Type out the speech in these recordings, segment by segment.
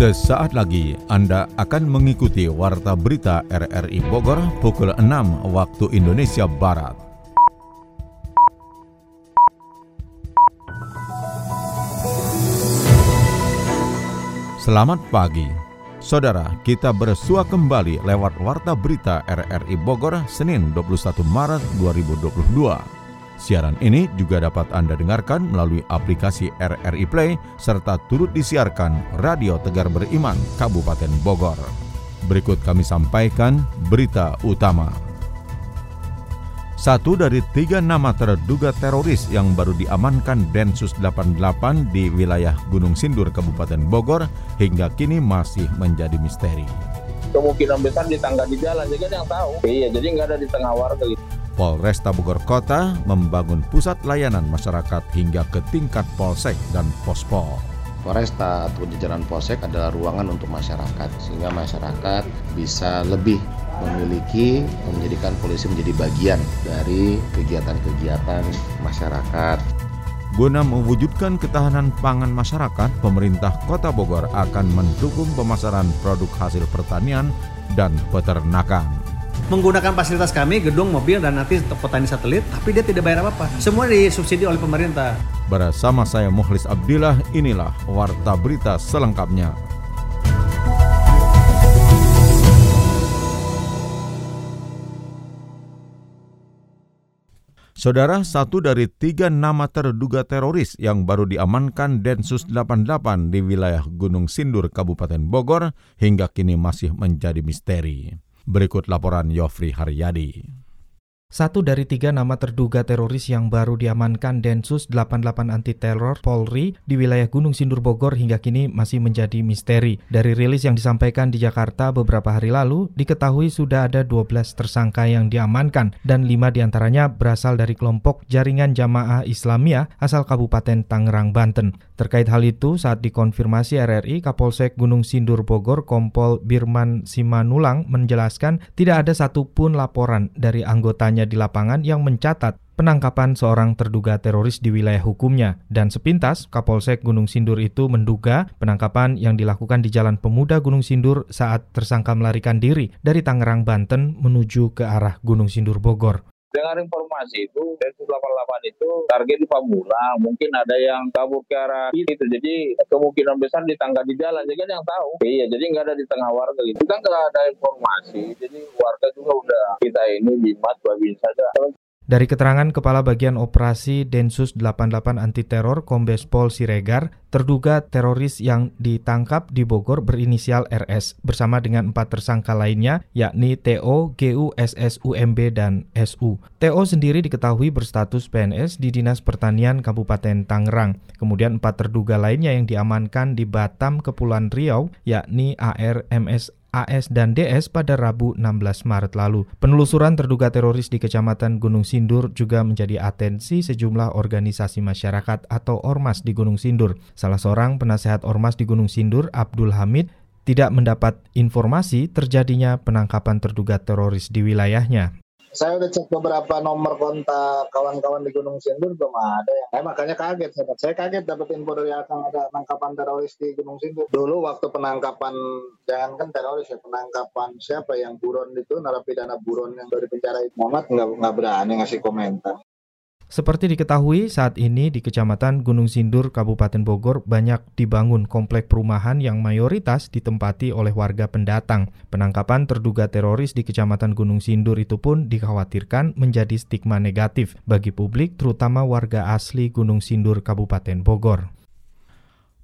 Sesaat lagi Anda akan mengikuti Warta Berita RRI Bogor pukul 6 waktu Indonesia Barat. Selamat pagi. Saudara, kita bersua kembali lewat Warta Berita RRI Bogor Senin 21 Maret 2022. Siaran ini juga dapat Anda dengarkan melalui aplikasi RRI Play serta turut disiarkan Radio Tegar Beriman Kabupaten Bogor. Berikut kami sampaikan berita utama. Satu dari tiga nama terduga teroris yang baru diamankan Densus 88 di wilayah Gunung Sindur, Kabupaten Bogor hingga kini masih menjadi misteri. Kemungkinan besar ditangga di jalan, jadi yang tahu. Iya, jadi nggak ada di tengah warga. Polresta Bogor Kota membangun pusat layanan masyarakat hingga ke tingkat polsek dan pospol. Polresta atau jajaran polsek adalah ruangan untuk masyarakat sehingga masyarakat bisa lebih memiliki menjadikan polisi menjadi bagian dari kegiatan-kegiatan masyarakat. Guna mewujudkan ketahanan pangan masyarakat, pemerintah Kota Bogor akan mendukung pemasaran produk hasil pertanian dan peternakan menggunakan fasilitas kami, gedung, mobil, dan nanti petani satelit, tapi dia tidak bayar apa-apa. Semua disubsidi oleh pemerintah. Bersama saya Muhlis Abdillah, inilah Warta Berita selengkapnya. Saudara, satu dari tiga nama terduga teroris yang baru diamankan Densus 88 di wilayah Gunung Sindur, Kabupaten Bogor, hingga kini masih menjadi misteri. Berikut laporan Yofri Haryadi. Satu dari tiga nama terduga teroris yang baru diamankan Densus 88 Anti Teror Polri di wilayah Gunung Sindur Bogor hingga kini masih menjadi misteri. Dari rilis yang disampaikan di Jakarta beberapa hari lalu, diketahui sudah ada 12 tersangka yang diamankan dan lima di antaranya berasal dari kelompok Jaringan Jamaah Islamiyah asal Kabupaten Tangerang, Banten. Terkait hal itu, saat dikonfirmasi RRI, Kapolsek Gunung Sindur Bogor Kompol Birman Simanulang menjelaskan tidak ada satupun laporan dari anggotanya di lapangan yang mencatat penangkapan seorang terduga teroris di wilayah hukumnya. Dan sepintas, Kapolsek Gunung Sindur itu menduga penangkapan yang dilakukan di Jalan Pemuda Gunung Sindur saat tersangka melarikan diri dari Tangerang, Banten menuju ke arah Gunung Sindur Bogor. Dengar informasi itu, Densus 88 itu target di Pamulang, mungkin ada yang kabur ke arah itu, jadi kemungkinan besar di tangga di jalan, jadi yang tahu. Iya, jadi nggak ada di tengah warga gitu. Kita nggak ada informasi, jadi warga juga udah kita ini bimat babin saja. Dari keterangan Kepala Bagian Operasi Densus 88 Anti Teror Kombes Pol Siregar, terduga teroris yang ditangkap di Bogor berinisial RS bersama dengan empat tersangka lainnya yakni TO, GU, SS, UMB, dan SU. TO sendiri diketahui berstatus PNS di Dinas Pertanian Kabupaten Tangerang. Kemudian empat terduga lainnya yang diamankan di Batam, Kepulauan Riau yakni AR, MS, AS dan DS pada Rabu 16 Maret lalu. Penelusuran terduga teroris di Kecamatan Gunung Sindur juga menjadi atensi sejumlah organisasi masyarakat atau ormas di Gunung Sindur. Salah seorang penasehat ormas di Gunung Sindur, Abdul Hamid, tidak mendapat informasi terjadinya penangkapan terduga teroris di wilayahnya saya udah cek beberapa nomor kontak kawan-kawan di Gunung Sindur belum ada yang saya makanya kaget saya, saya kaget dapat info dari akan ada penangkapan teroris di Gunung Sindur. Dulu waktu penangkapan jangan kan teroris ya penangkapan siapa yang buron itu narapidana buron yang dari penjara Muhammad nggak nggak berani ngasih komentar seperti diketahui, saat ini di Kecamatan Gunung Sindur, Kabupaten Bogor banyak dibangun komplek perumahan yang mayoritas ditempati oleh warga pendatang. Penangkapan terduga teroris di Kecamatan Gunung Sindur itu pun dikhawatirkan menjadi stigma negatif bagi publik, terutama warga asli Gunung Sindur, Kabupaten Bogor.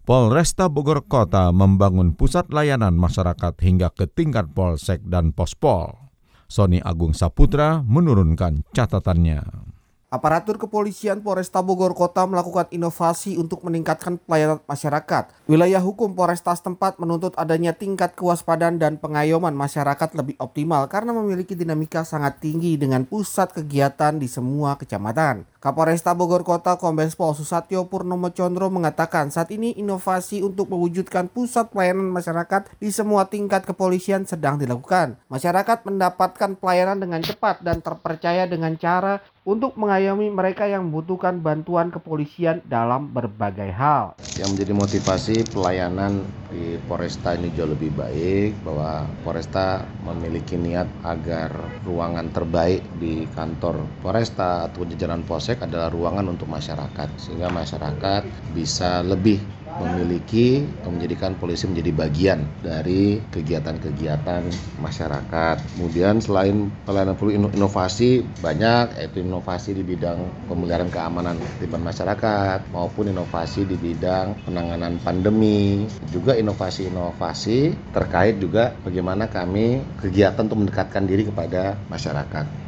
Polresta Bogor Kota membangun pusat layanan masyarakat hingga ke tingkat polsek dan pospol. Sony Agung Saputra menurunkan catatannya. Aparatur kepolisian Polresta Bogor Kota melakukan inovasi untuk meningkatkan pelayanan masyarakat. Wilayah hukum Polresta setempat menuntut adanya tingkat kewaspadaan dan pengayoman masyarakat lebih optimal karena memiliki dinamika sangat tinggi dengan pusat kegiatan di semua kecamatan. Kapolresta Bogor Kota Kombes Pol Susatyo Purnomo Condro mengatakan saat ini inovasi untuk mewujudkan pusat pelayanan masyarakat di semua tingkat kepolisian sedang dilakukan. Masyarakat mendapatkan pelayanan dengan cepat dan terpercaya dengan cara untuk mengayomi mereka yang membutuhkan bantuan kepolisian dalam berbagai hal. Yang menjadi motivasi pelayanan di Polresta ini jauh lebih baik bahwa Polresta memiliki niat agar ruangan terbaik di kantor Polresta atau jajaran Polsek adalah ruangan untuk masyarakat sehingga masyarakat bisa lebih memiliki menjadikan polisi menjadi bagian dari kegiatan-kegiatan masyarakat. Kemudian selain pelayanan perlu inovasi banyak yaitu inovasi di bidang pemeliharaan keamanan tertiban masyarakat maupun inovasi di bidang penanganan pandemi, juga inovasi-inovasi terkait juga bagaimana kami kegiatan untuk mendekatkan diri kepada masyarakat.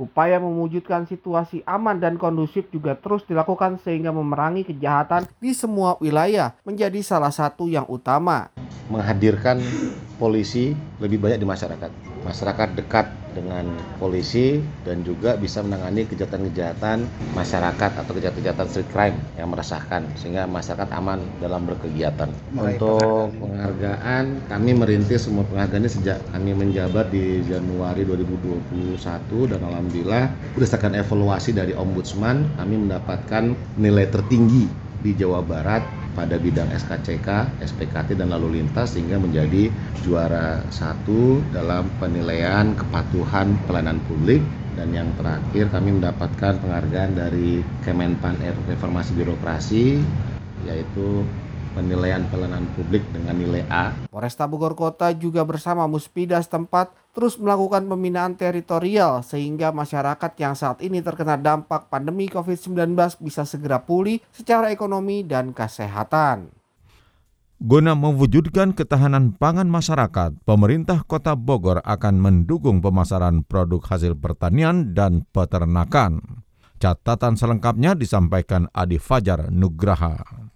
Upaya mewujudkan situasi aman dan kondusif juga terus dilakukan sehingga memerangi kejahatan di semua wilayah menjadi salah satu yang utama. Menghadirkan polisi lebih banyak di masyarakat. Masyarakat dekat dengan polisi dan juga bisa menangani kejahatan-kejahatan masyarakat atau kejahatan-kejahatan street crime yang meresahkan sehingga masyarakat aman dalam berkegiatan. Untuk penghargaan kami merintis semua penghargaan ini sejak kami menjabat di Januari 2021 dan alhamdulillah berdasarkan evaluasi dari Ombudsman kami mendapatkan nilai tertinggi di Jawa Barat pada bidang SKCK, SPKT dan lalu lintas sehingga menjadi juara satu dalam penilaian kepatuhan pelayanan publik dan yang terakhir kami mendapatkan penghargaan dari Kemenpan Reformasi Birokrasi yaitu penilaian pelayanan publik dengan nilai A. Polresta Bogor Kota juga bersama Muspida setempat terus melakukan pembinaan teritorial sehingga masyarakat yang saat ini terkena dampak pandemi COVID-19 bisa segera pulih secara ekonomi dan kesehatan. Guna mewujudkan ketahanan pangan masyarakat, pemerintah Kota Bogor akan mendukung pemasaran produk hasil pertanian dan peternakan. Catatan selengkapnya disampaikan Adi Fajar Nugraha.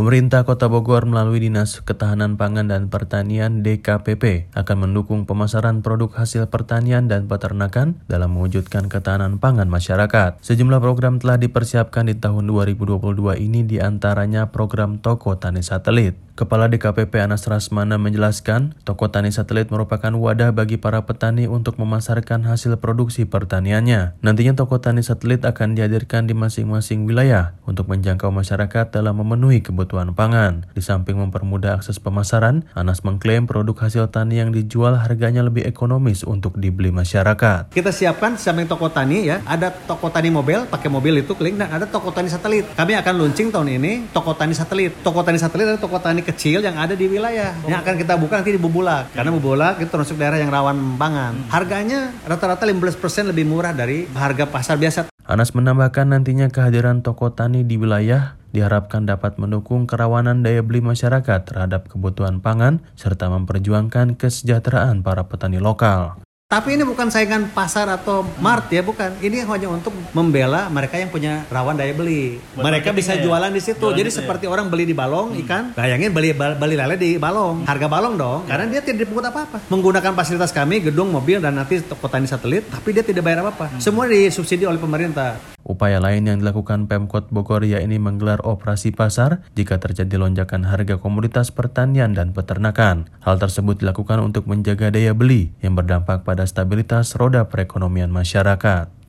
Pemerintah Kota Bogor melalui Dinas Ketahanan Pangan dan Pertanian DKPP akan mendukung pemasaran produk hasil pertanian dan peternakan dalam mewujudkan ketahanan pangan masyarakat. Sejumlah program telah dipersiapkan di tahun 2022 ini di antaranya program Toko Tani Satelit. Kepala DKPP Anas Rasmana menjelaskan, toko tani satelit merupakan wadah bagi para petani untuk memasarkan hasil produksi pertaniannya. Nantinya toko tani satelit akan dihadirkan di masing-masing wilayah untuk menjangkau masyarakat dalam memenuhi kebutuhan pangan. Di samping mempermudah akses pemasaran, Anas mengklaim produk hasil tani yang dijual harganya lebih ekonomis untuk dibeli masyarakat. Kita siapkan samping toko tani ya, ada toko tani mobil, pakai mobil itu klik dan ada toko tani satelit. Kami akan launching tahun ini toko tani satelit. Toko tani satelit adalah toko tani kecil yang ada di wilayah oh. yang akan kita buka nanti di Bubulak karena Bubulak itu termasuk daerah yang rawan pangan hmm. harganya rata-rata 15% lebih murah dari harga pasar biasa Anas menambahkan nantinya kehadiran toko tani di wilayah diharapkan dapat mendukung kerawanan daya beli masyarakat terhadap kebutuhan pangan serta memperjuangkan kesejahteraan para petani lokal. Tapi ini bukan saingan pasar atau mart ya, bukan. Ini hanya untuk membela mereka yang punya rawan daya beli. Buat mereka bisa ya? jualan di situ. Jualan Jadi seperti ya? orang beli di balong hmm. ikan, bayangin beli beli lele di balong. Harga balong dong, ya. karena dia tidak dipungut apa-apa. Menggunakan fasilitas kami, gedung, mobil dan nanti toko tani satelit, tapi dia tidak bayar apa-apa. Hmm. Semua disubsidi oleh pemerintah. Upaya lain yang dilakukan Pemkot Bogor yakni menggelar operasi pasar jika terjadi lonjakan harga komoditas pertanian dan peternakan. Hal tersebut dilakukan untuk menjaga daya beli yang berdampak pada stabilitas roda perekonomian masyarakat.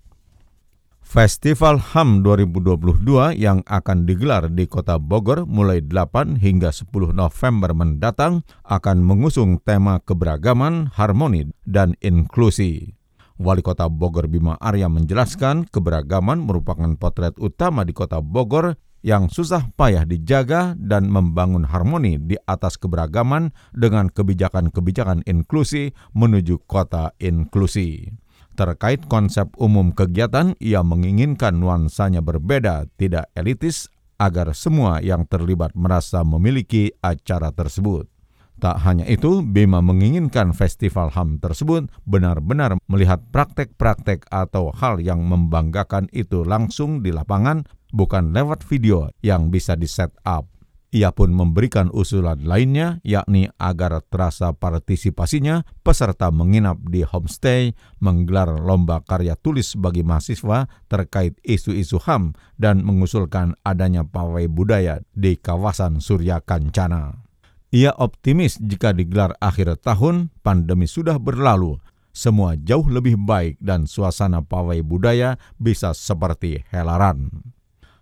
Festival HAM 2022 yang akan digelar di Kota Bogor mulai 8 hingga 10 November mendatang akan mengusung tema keberagaman, harmoni, dan inklusi. Wali Kota Bogor Bima Arya menjelaskan keberagaman merupakan potret utama di Kota Bogor yang susah payah dijaga dan membangun harmoni di atas keberagaman dengan kebijakan-kebijakan inklusi menuju kota inklusi. Terkait konsep umum kegiatan, ia menginginkan nuansanya berbeda, tidak elitis, agar semua yang terlibat merasa memiliki acara tersebut. Tak hanya itu, Bima menginginkan festival HAM tersebut benar-benar melihat praktek-praktek atau hal yang membanggakan itu langsung di lapangan, bukan lewat video yang bisa di-set up. Ia pun memberikan usulan lainnya, yakni agar terasa partisipasinya, peserta menginap di homestay, menggelar lomba karya tulis bagi mahasiswa terkait isu-isu HAM, dan mengusulkan adanya pawai budaya di kawasan Surya Kancana. Ia optimis jika digelar akhir tahun, pandemi sudah berlalu, semua jauh lebih baik dan suasana pawai budaya bisa seperti helaran.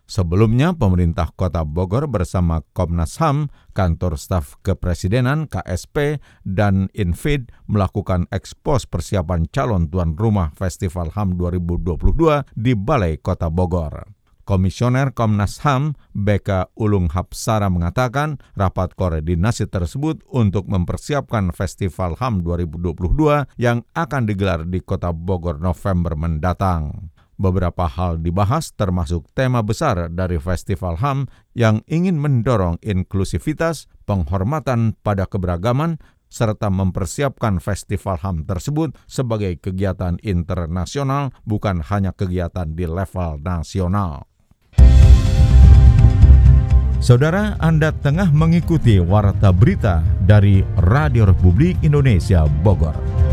Sebelumnya, pemerintah kota Bogor bersama Komnas HAM, kantor staf kepresidenan KSP, dan Infid melakukan ekspos persiapan calon tuan rumah Festival HAM 2022 di Balai Kota Bogor. Komisioner Komnas HAM Beka Ulung Hapsara mengatakan rapat koordinasi tersebut untuk mempersiapkan Festival HAM 2022 yang akan digelar di Kota Bogor November mendatang. Beberapa hal dibahas termasuk tema besar dari Festival HAM yang ingin mendorong inklusivitas, penghormatan pada keberagaman, serta mempersiapkan festival HAM tersebut sebagai kegiatan internasional bukan hanya kegiatan di level nasional. Saudara, Anda tengah mengikuti Warta Berita dari Radio Republik Indonesia Bogor.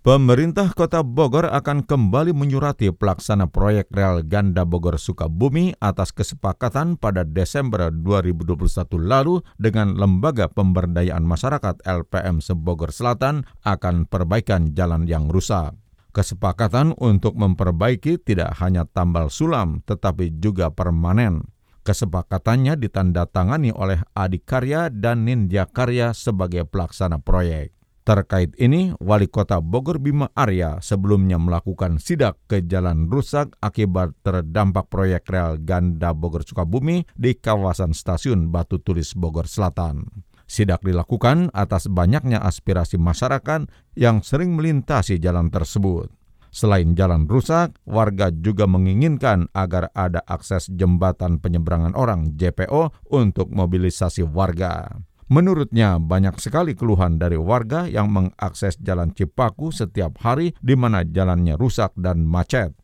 Pemerintah Kota Bogor akan kembali menyurati pelaksana proyek rel ganda Bogor Sukabumi atas kesepakatan pada Desember 2021 lalu dengan Lembaga Pemberdayaan Masyarakat LPM Sebogor Selatan akan perbaikan jalan yang rusak. Kesepakatan untuk memperbaiki tidak hanya tambal sulam, tetapi juga permanen. Kesepakatannya ditandatangani oleh Adikarya dan Nindya Karya sebagai pelaksana proyek. Terkait ini, Wali Kota Bogor Bima Arya sebelumnya melakukan sidak ke jalan rusak akibat terdampak proyek rel ganda Bogor Sukabumi di kawasan stasiun Batu Tulis Bogor Selatan. Sidak dilakukan atas banyaknya aspirasi masyarakat yang sering melintasi jalan tersebut. Selain jalan rusak, warga juga menginginkan agar ada akses jembatan penyeberangan orang JPO untuk mobilisasi warga. Menurutnya, banyak sekali keluhan dari warga yang mengakses Jalan Cipaku setiap hari di mana jalannya rusak dan macet.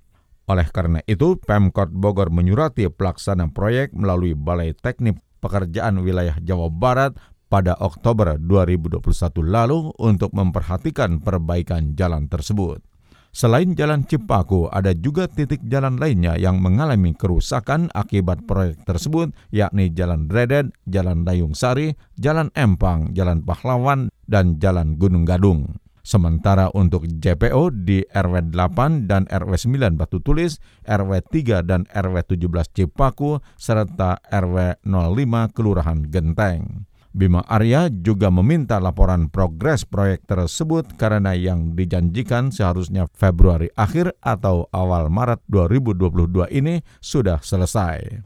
Oleh karena itu, Pemkot Bogor menyurati pelaksana proyek melalui Balai Teknik Pekerjaan Wilayah Jawa Barat pada Oktober 2021 lalu untuk memperhatikan perbaikan jalan tersebut. Selain Jalan Cipaku, ada juga titik jalan lainnya yang mengalami kerusakan akibat proyek tersebut, yakni Jalan Dredet, Jalan Dayung Sari, Jalan Empang, Jalan Pahlawan, dan Jalan Gunung Gadung. Sementara untuk JPO di RW 8 dan RW 9 Batu Tulis, RW 3 dan RW 17 Cipaku, serta RW 05 Kelurahan Genteng. Bima Arya juga meminta laporan progres proyek tersebut karena yang dijanjikan seharusnya Februari akhir atau awal Maret 2022 ini sudah selesai.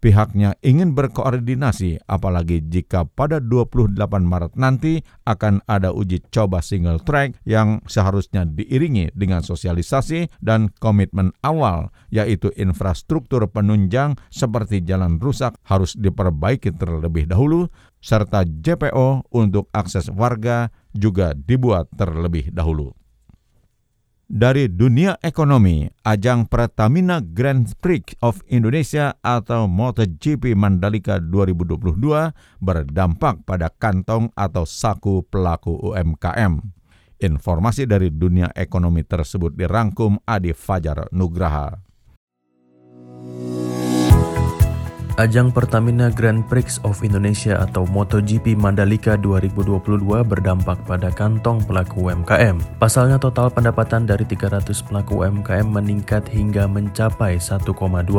Pihaknya ingin berkoordinasi apalagi jika pada 28 Maret nanti akan ada uji coba single track yang seharusnya diiringi dengan sosialisasi dan komitmen awal yaitu infrastruktur penunjang seperti jalan rusak harus diperbaiki terlebih dahulu serta JPO untuk akses warga juga dibuat terlebih dahulu dari dunia ekonomi, ajang Pertamina Grand Prix of Indonesia atau MotoGP Mandalika 2022 berdampak pada kantong atau saku pelaku UMKM. Informasi dari dunia ekonomi tersebut dirangkum Adi Fajar Nugraha. Ajang Pertamina Grand Prix of Indonesia atau MotoGP Mandalika 2022 berdampak pada kantong pelaku UMKM. Pasalnya total pendapatan dari 300 pelaku UMKM meningkat hingga mencapai 1,2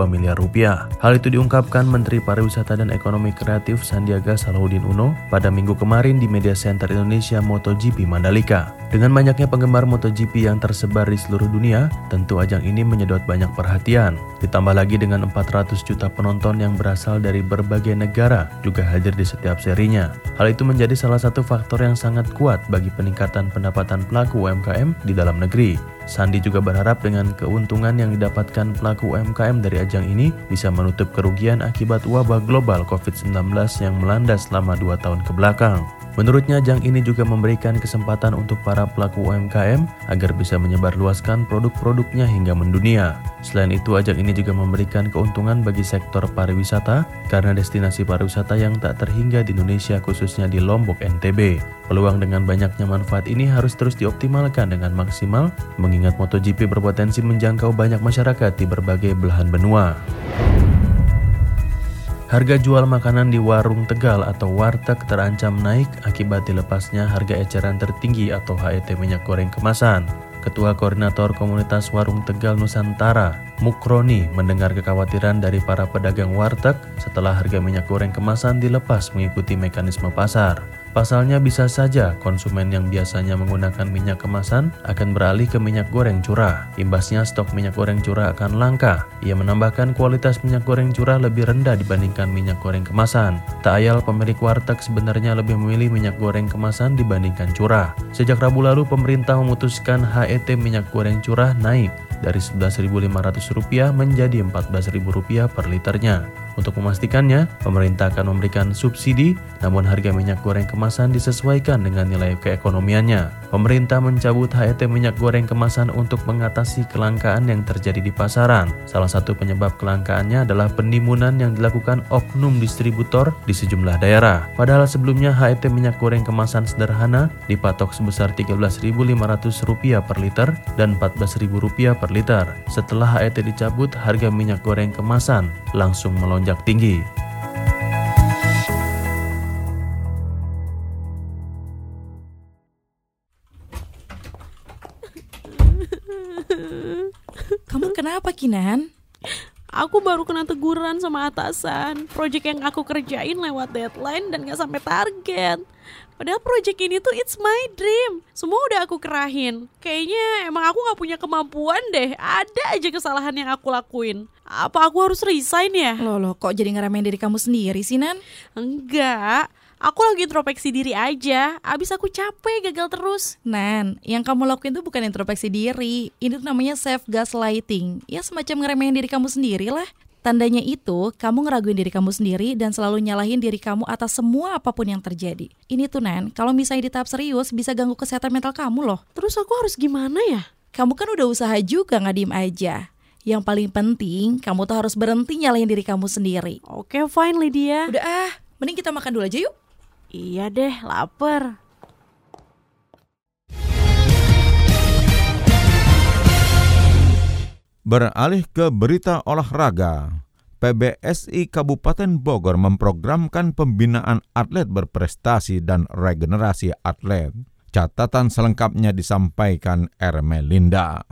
miliar rupiah. Hal itu diungkapkan Menteri Pariwisata dan Ekonomi Kreatif Sandiaga Salahuddin Uno pada minggu kemarin di Media Center Indonesia MotoGP Mandalika. Dengan banyaknya penggemar MotoGP yang tersebar di seluruh dunia, tentu ajang ini menyedot banyak perhatian. Ditambah lagi dengan 400 juta penonton yang berada berasal dari berbagai negara juga hadir di setiap serinya. Hal itu menjadi salah satu faktor yang sangat kuat bagi peningkatan pendapatan pelaku UMKM di dalam negeri. Sandi juga berharap dengan keuntungan yang didapatkan pelaku UMKM dari ajang ini bisa menutup kerugian akibat wabah global COVID-19 yang melanda selama dua tahun ke belakang. Menurutnya, ajang ini juga memberikan kesempatan untuk para pelaku UMKM agar bisa menyebarluaskan produk-produknya hingga mendunia. Selain itu, ajang ini juga memberikan keuntungan bagi sektor pariwisata karena destinasi pariwisata yang tak terhingga di Indonesia khususnya di Lombok NTB. Peluang dengan banyaknya manfaat ini harus terus dioptimalkan dengan maksimal mengingat MotoGP berpotensi menjangkau banyak masyarakat di berbagai belahan benua. Harga jual makanan di warung Tegal atau warteg terancam naik akibat dilepasnya harga eceran tertinggi atau HET minyak goreng kemasan. Ketua Koordinator Komunitas Warung Tegal Nusantara, Mukroni, mendengar kekhawatiran dari para pedagang warteg setelah harga minyak goreng kemasan dilepas mengikuti mekanisme pasar. Pasalnya bisa saja konsumen yang biasanya menggunakan minyak kemasan akan beralih ke minyak goreng curah. Imbasnya stok minyak goreng curah akan langka. Ia menambahkan kualitas minyak goreng curah lebih rendah dibandingkan minyak goreng kemasan. Tak ayal pemilik warteg sebenarnya lebih memilih minyak goreng kemasan dibandingkan curah. Sejak Rabu lalu pemerintah memutuskan HET minyak goreng curah naik dari Rp11.500 menjadi Rp14.000 per liternya. Untuk memastikannya, pemerintah akan memberikan subsidi, namun harga minyak goreng kemasan disesuaikan dengan nilai keekonomiannya. Pemerintah mencabut HET minyak goreng kemasan untuk mengatasi kelangkaan yang terjadi di pasaran. Salah satu penyebab kelangkaannya adalah penimbunan yang dilakukan oknum distributor di sejumlah daerah. Padahal sebelumnya HET minyak goreng kemasan sederhana dipatok sebesar Rp13.500 per liter dan Rp14.000 per liter. Setelah HET dicabut, harga minyak goreng kemasan langsung melonjak tinggi. Kamu kenapa Kinan? Aku baru kena teguran sama atasan. Project yang aku kerjain lewat deadline dan gak sampai target. Padahal project ini tuh it's my dream. Semua udah aku kerahin. Kayaknya emang aku gak punya kemampuan deh. Ada aja kesalahan yang aku lakuin. Apa aku harus resign ya? Loh, loh kok jadi ngeremehin diri kamu sendiri sih, Nan? Enggak. Aku lagi introspeksi diri aja. Abis aku capek gagal terus. Nan, yang kamu lakuin tuh bukan introspeksi diri. Ini tuh namanya self gaslighting. Ya semacam ngeremehin diri kamu sendiri lah. Tandanya itu, kamu ngeraguin diri kamu sendiri dan selalu nyalahin diri kamu atas semua apa pun yang terjadi. Ini tuh, Nan, kalau misalnya di tahap serius bisa ganggu kesehatan mental kamu loh. Terus aku harus gimana ya? Kamu kan udah usaha juga nggak diem aja. Yang paling penting, kamu tuh harus berhenti nyalahin diri kamu sendiri. Oke, fine Lydia. Udah ah, mending kita makan dulu aja yuk. Iya deh, lapar. Beralih ke berita olahraga, PBSI Kabupaten Bogor memprogramkan pembinaan atlet berprestasi dan regenerasi atlet. Catatan selengkapnya disampaikan Ermelinda.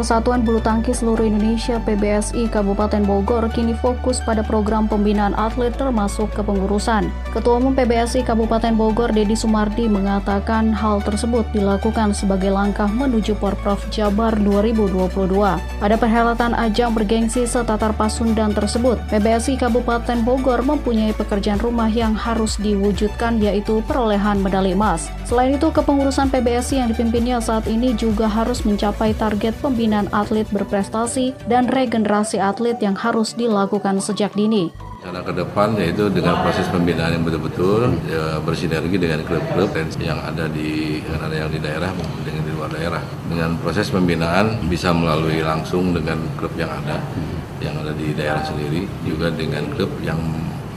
Persatuan Bulu Tangkis Seluruh Indonesia PBSI Kabupaten Bogor kini fokus pada program pembinaan atlet termasuk kepengurusan. Ketua Umum PBSI Kabupaten Bogor Dedi Sumardi mengatakan hal tersebut dilakukan sebagai langkah menuju Porprov Jabar 2022. Pada perhelatan ajang bergengsi setatar Pasundan tersebut, PBSI Kabupaten Bogor mempunyai pekerjaan rumah yang harus diwujudkan yaitu perolehan medali emas. Selain itu, kepengurusan PBSI yang dipimpinnya saat ini juga harus mencapai target pembinaan pembinaan atlet berprestasi dan regenerasi atlet yang harus dilakukan sejak dini. Cara ke depan yaitu dengan proses pembinaan yang betul-betul ya, bersinergi dengan klub-klub yang ada di yang di daerah maupun dengan di luar daerah. Dengan proses pembinaan bisa melalui langsung dengan klub yang ada yang ada di daerah sendiri juga dengan klub yang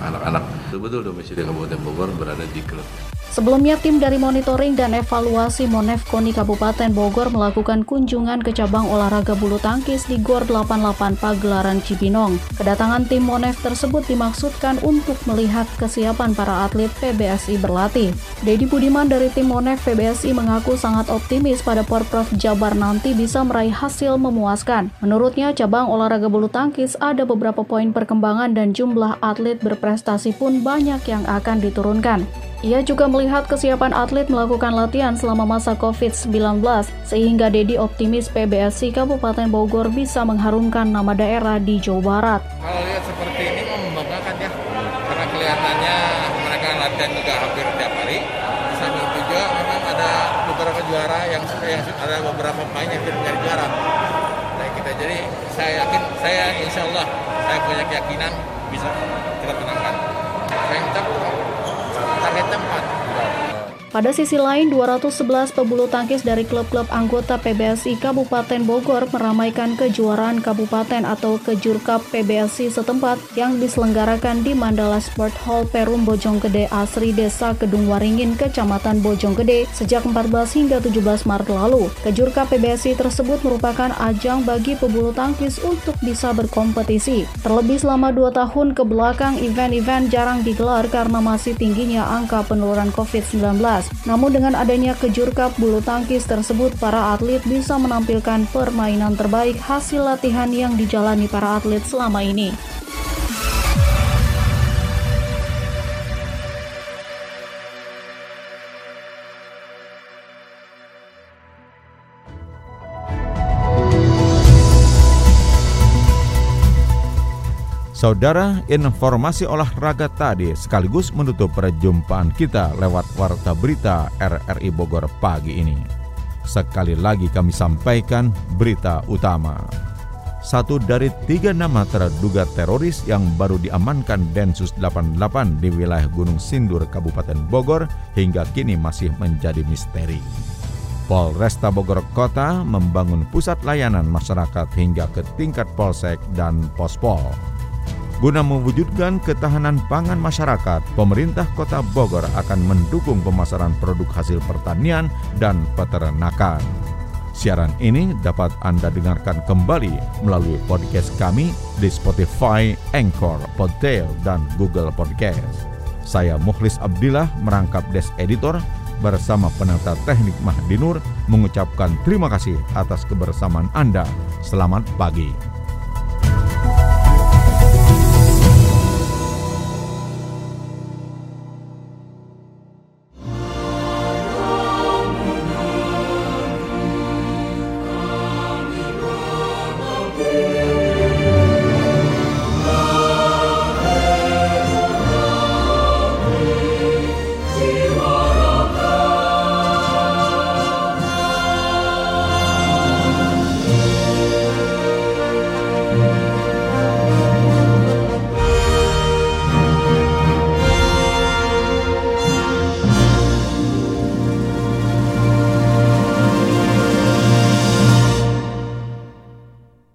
anak-anak betul-betul domisili Kabupaten Bogor berada di klub. Sebelumnya, tim dari monitoring dan evaluasi Monef Koni Kabupaten Bogor melakukan kunjungan ke cabang olahraga bulu tangkis di GOR 88 Pagelaran Cibinong. Kedatangan tim Monef tersebut dimaksudkan untuk melihat kesiapan para atlet PBSI berlatih. Dedi Budiman dari tim Monef PBSI mengaku sangat optimis pada Porprov Jabar nanti bisa meraih hasil memuaskan. Menurutnya, cabang olahraga bulu tangkis ada beberapa poin perkembangan dan jumlah atlet berprestasi pun banyak yang akan diturunkan. Ia juga melihat kesiapan atlet melakukan latihan selama masa COVID-19, sehingga Dedi optimis PBSI Kabupaten Bogor bisa mengharumkan nama daerah di Jawa Barat. Kalau lihat seperti ini membanggakan ya, karena kelihatannya mereka latihan juga hampir tiap hari. Itu juga memang ada beberapa juara yang, yang ada beberapa pemain yang menjadi juara. Nah, kita jadi saya yakin, saya insya Allah saya punya keyakinan bisa kita menangkan. Saya target tempat. Pada sisi lain, 211 pebulu tangkis dari klub-klub anggota PBSI Kabupaten Bogor meramaikan kejuaraan kabupaten atau Kejur Cup PBSI setempat yang diselenggarakan di Mandala Sport Hall Perum Bojonggede Asri Desa Kedung Waringin, Kecamatan Bojonggede sejak 14 hingga 17 Maret lalu. Kejur Cup PBSI tersebut merupakan ajang bagi pebulu tangkis untuk bisa berkompetisi. Terlebih selama dua tahun ke belakang, event-event jarang digelar karena masih tingginya angka penularan COVID-19. Namun dengan adanya kejur cup bulu tangkis tersebut, para atlet bisa menampilkan permainan terbaik hasil latihan yang dijalani para atlet selama ini. Saudara, informasi olahraga tadi sekaligus menutup perjumpaan kita lewat Warta Berita RRI Bogor pagi ini. Sekali lagi kami sampaikan berita utama. Satu dari tiga nama terduga teroris yang baru diamankan Densus 88 di wilayah Gunung Sindur, Kabupaten Bogor hingga kini masih menjadi misteri. Polresta Bogor Kota membangun pusat layanan masyarakat hingga ke tingkat polsek dan pospol. Guna mewujudkan ketahanan pangan masyarakat, pemerintah Kota Bogor akan mendukung pemasaran produk hasil pertanian dan peternakan. Siaran ini dapat Anda dengarkan kembali melalui podcast kami di Spotify, Anchor, Podtail, dan Google Podcast. Saya Mukhlis Abdillah merangkap Des Editor bersama penata teknik Mahdinur mengucapkan terima kasih atas kebersamaan Anda. Selamat pagi.